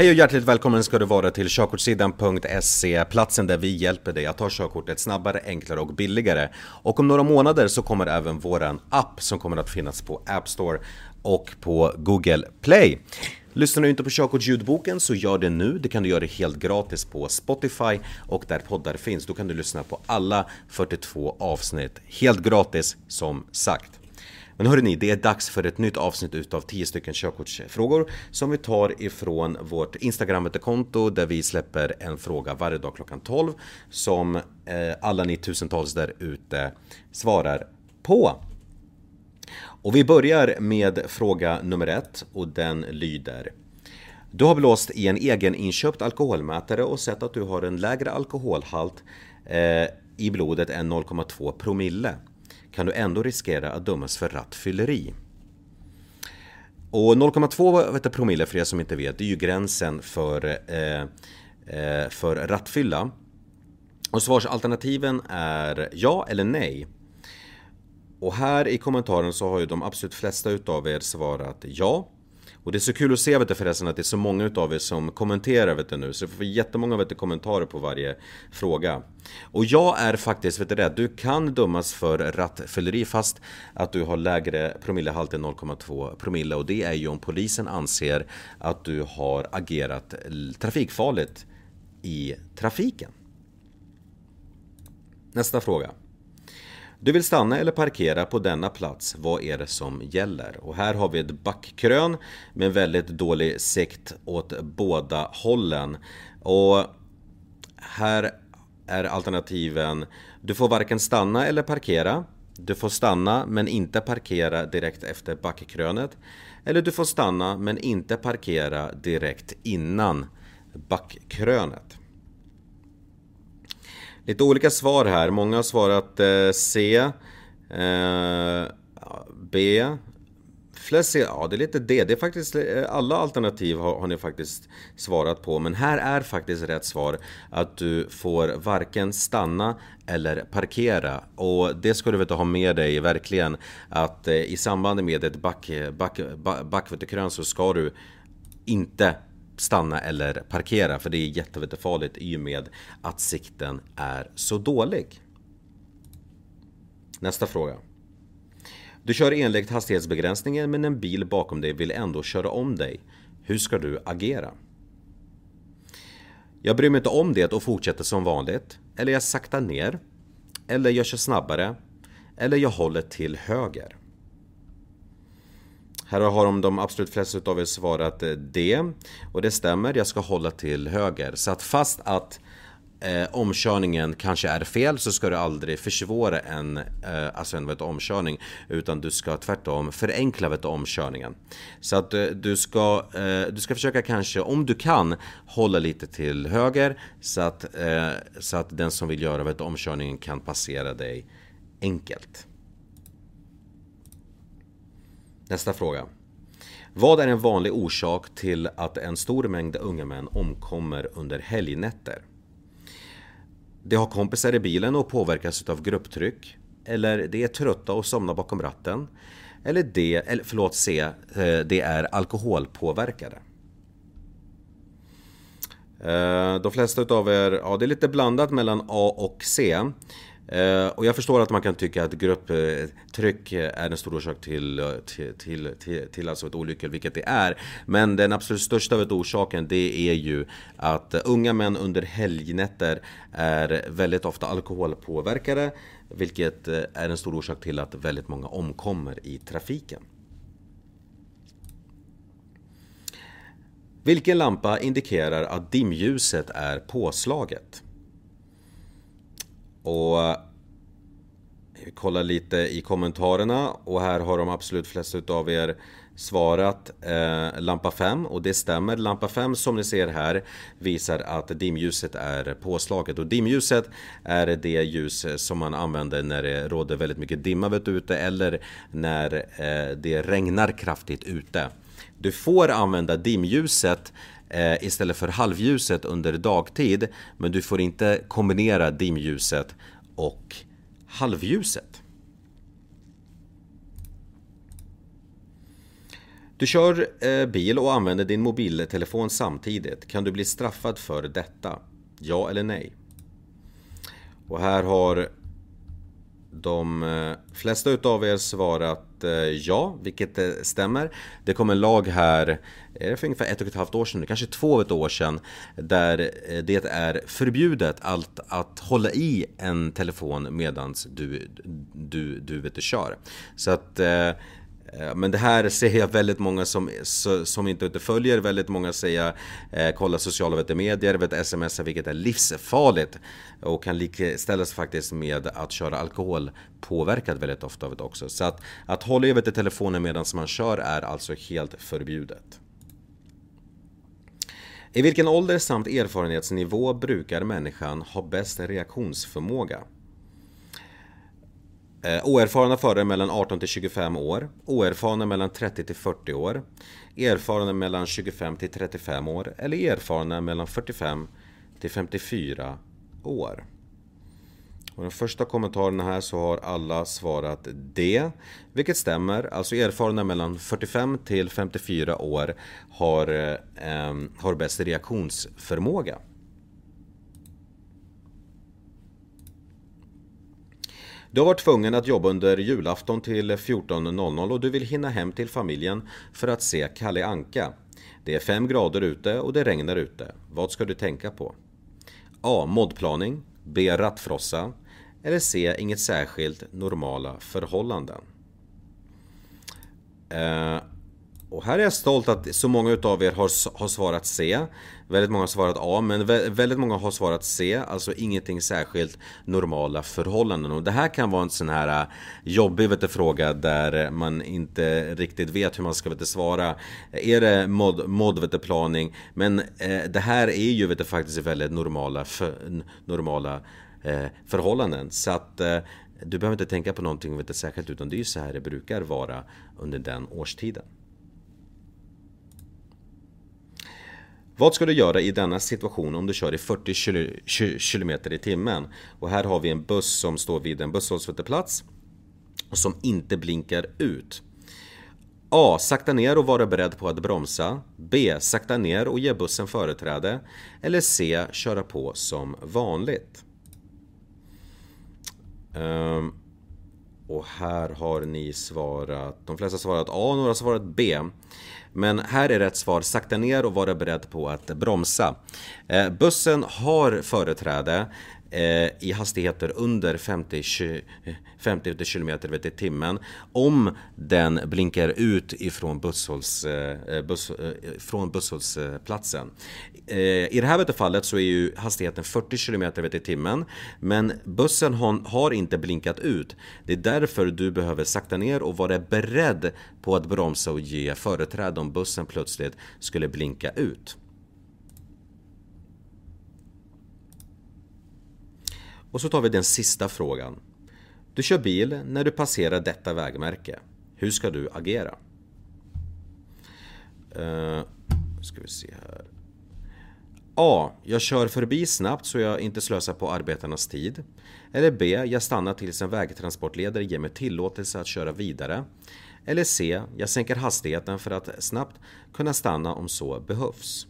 Hej och hjärtligt välkommen ska du vara till körkortssidan.se, platsen där vi hjälper dig att ta körkortet snabbare, enklare och billigare. Och om några månader så kommer även våran app som kommer att finnas på App Store och på Google Play. Lyssnar du inte på körkortsljudboken så gör det nu. Det kan du göra helt gratis på Spotify och där poddar finns. Då kan du lyssna på alla 42 avsnitt helt gratis som sagt. Men hörni, det är dags för ett nytt avsnitt utav 10 stycken körkortsfrågor som vi tar ifrån vårt Instagram-konto där vi släpper en fråga varje dag klockan 12 som eh, alla ni tusentals där ute svarar på. Och vi börjar med fråga nummer ett och den lyder Du har blåst i en egen inköpt alkoholmätare och sett att du har en lägre alkoholhalt eh, i blodet än 0,2 promille kan du ändå riskera att dömas för rattfylleri. Och 0,2 promille för er som inte vet, det är ju gränsen för, eh, eh, för rattfylla. Och svarsalternativen är ja eller nej. Och här i kommentaren så har ju de absolut flesta utav er svarat ja. Och det är så kul att se vet du, förresten att det är så många utav er som kommenterar vet du, nu. Så vi får jättemånga vet du, kommentarer på varje fråga. Och jag är faktiskt, vet du det, du kan dömas för rattfylleri fast att du har lägre promillehalt än 0,2 promille. Och det är ju om polisen anser att du har agerat trafikfarligt i trafiken. Nästa fråga. Du vill stanna eller parkera på denna plats, vad är det som gäller? Och här har vi ett backkrön med väldigt dålig sikt åt båda hållen. Och här är alternativen Du får varken stanna eller parkera Du får stanna men inte parkera direkt efter backkrönet Eller du får stanna men inte parkera direkt innan backkrönet Lite olika svar här. Många har svarat eh, C. Eh, B. Flest C. Ja, det är lite D. Det är faktiskt eh, alla alternativ har, har, ni faktiskt svarat på. Men här är faktiskt rätt svar att du får varken stanna eller parkera. Och det ska du veta ha med dig verkligen. Att eh, i samband med ett back, back, back, backvätterkrön så ska du inte stanna eller parkera för det är jättefarligt i och med att sikten är så dålig. Nästa fråga. Du kör enligt hastighetsbegränsningen men en bil bakom dig vill ändå köra om dig. Hur ska du agera? Jag bryr mig inte om det och fortsätter som vanligt. Eller jag saktar ner. Eller jag kör snabbare. Eller jag håller till höger. Här har de, de absolut flesta av er svarat eh, D. Och det stämmer, jag ska hålla till höger. Så att fast att eh, omkörningen kanske är fel så ska du aldrig försvåra en, eh, alltså en vet, omkörning. Utan du ska tvärtom förenkla vet, omkörningen. Så att eh, du, ska, eh, du ska försöka kanske, om du kan, hålla lite till höger. Så att, eh, så att den som vill göra vet, omkörningen kan passera dig enkelt. Nästa fråga. Vad är en vanlig orsak till att en stor mängd unga män omkommer under helgnätter? De har kompisar i bilen och påverkas av grupptryck. Eller de är trötta och somnar bakom ratten. Eller de, eller förlåt C, eh, de är alkoholpåverkade. Eh, de flesta utav er, ja det är lite blandat mellan A och C. Eh, och jag förstår att man kan tycka att grupptryck eh, är en stor orsak till, eh, till, till, till, till alltså ett olyckor, vilket det är. Men den absolut största av orsaken det är ju att unga män under helgnätter är väldigt ofta alkoholpåverkade. Vilket är en stor orsak till att väldigt många omkommer i trafiken. Vilken lampa indikerar att dimljuset är påslaget? Och eh, vi kollar lite i kommentarerna och här har de absolut flesta utav er svarat eh, lampa 5 och det stämmer. Lampa 5 som ni ser här visar att dimljuset är påslaget och dimljuset är det ljus som man använder när det råder väldigt mycket dimma ute eller när eh, det regnar kraftigt ute. Du får använda dimljuset eh, istället för halvljuset under dagtid. Men du får inte kombinera dimljuset och halvljuset. Du kör eh, bil och använder din mobiltelefon samtidigt. Kan du bli straffad för detta? Ja eller nej? Och här har de eh, flesta utav er svarat Eh, ja, vilket eh, stämmer. Det kom en lag här eh, för ungefär ett och ett halvt år sedan, kanske två ett år sedan, där det är förbjudet att, att hålla i en telefon medan du, du, du vet, kör. Så att Eh, Eh, men det här ser jag väldigt många som, som inte, inte följer, väldigt många säger eh, kolla sociala vet, medier, vet, sms vilket är livsfarligt och kan likställas faktiskt med att köra alkohol påverkad väldigt ofta vet, också. Så att, att hålla i vet, telefonen medan man kör är alltså helt förbjudet. I vilken ålder samt erfarenhetsnivå brukar människan ha bäst reaktionsförmåga? Eh, oerfarna förare mellan 18 till 25 år. Oerfarna mellan 30 till 40 år. Erfarna mellan 25 till 35 år. Eller erfarna mellan 45 till 54 år. Och den första kommentaren här så har alla svarat D. Vilket stämmer. Alltså erfarna mellan 45 till 54 år har, eh, eh, har bäst reaktionsförmåga. Du har varit tvungen att jobba under julafton till 14.00 och du vill hinna hem till familjen för att se Kalle Anka. Det är 5 grader ute och det regnar ute. Vad ska du tänka på? A. Moddplaning B. Rattfrossa eller C. Inget särskilt normala förhållanden. Eh, och här är jag stolt att så många utav er har, har svarat C. Väldigt många har svarat A, men väldigt många har svarat C, alltså ingenting särskilt normala förhållanden. Och det här kan vara en sån här äh, jobbig vet du, fråga där man inte riktigt vet hur man ska vet du, svara. Är det mod, mod vet du, planing? Men eh, det här är ju vet du, faktiskt väldigt normala, för, normala eh, förhållanden. Så att eh, du behöver inte tänka på någonting vet du, särskilt utan det är ju så här det brukar vara under den årstiden. Vad ska du göra i denna situation om du kör i 40 km i timmen? Och här har vi en buss som står vid en busshållplats och som inte blinkar ut. A. Sakta ner och vara beredd på att bromsa. B. Sakta ner och ge bussen företräde. Eller C. Köra på som vanligt. Um, och här har ni svarat, de flesta svarat A, några har svarat B. Men här är rätt svar, sakta ner och vara beredd på att bromsa. Eh, bussen har företräde Eh, i hastigheter under 50, 50 km i timmen om den blinkar ut ifrån busshålls, eh, eh, buss, från busshållsplatsen. I det här fallet så är ju hastigheten 40 km i timmen men bussen har inte blinkat ut. Det är därför du behöver sakta ner och vara beredd på att bromsa och ge företräde om bussen plötsligt skulle blinka ut. Och så tar vi den sista frågan. Du kör bil när du passerar detta vägmärke. Hur ska du agera? Uh, ska vi se här. A. Jag kör förbi snabbt så jag inte slösar på arbetarnas tid. Eller B. Jag stannar tills en vägtransportledare ger mig tillåtelse att köra vidare. Eller C. Jag sänker hastigheten för att snabbt kunna stanna om så behövs.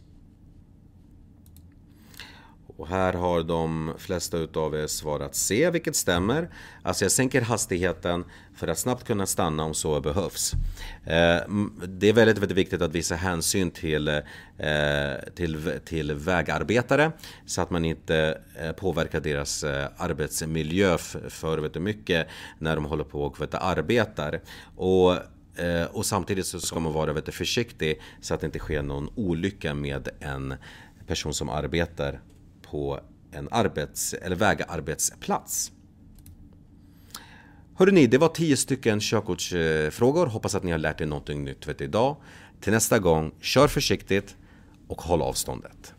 Och här har de flesta utav er svarat C, vilket stämmer. Alltså jag sänker hastigheten för att snabbt kunna stanna om så behövs. Eh, det är väldigt, väldigt viktigt att visa hänsyn till, eh, till, till vägarbetare så att man inte eh, påverkar deras arbetsmiljö för mycket när de håller på och vet, arbetar. Och och samtidigt så ska man vara vet, försiktig så att det inte sker någon olycka med en person som arbetar på en arbets eller vägarbetsplats. Hörrni, det var 10 stycken körkortsfrågor. Hoppas att ni har lärt er någonting nytt idag. Till nästa gång, kör försiktigt och håll avståndet.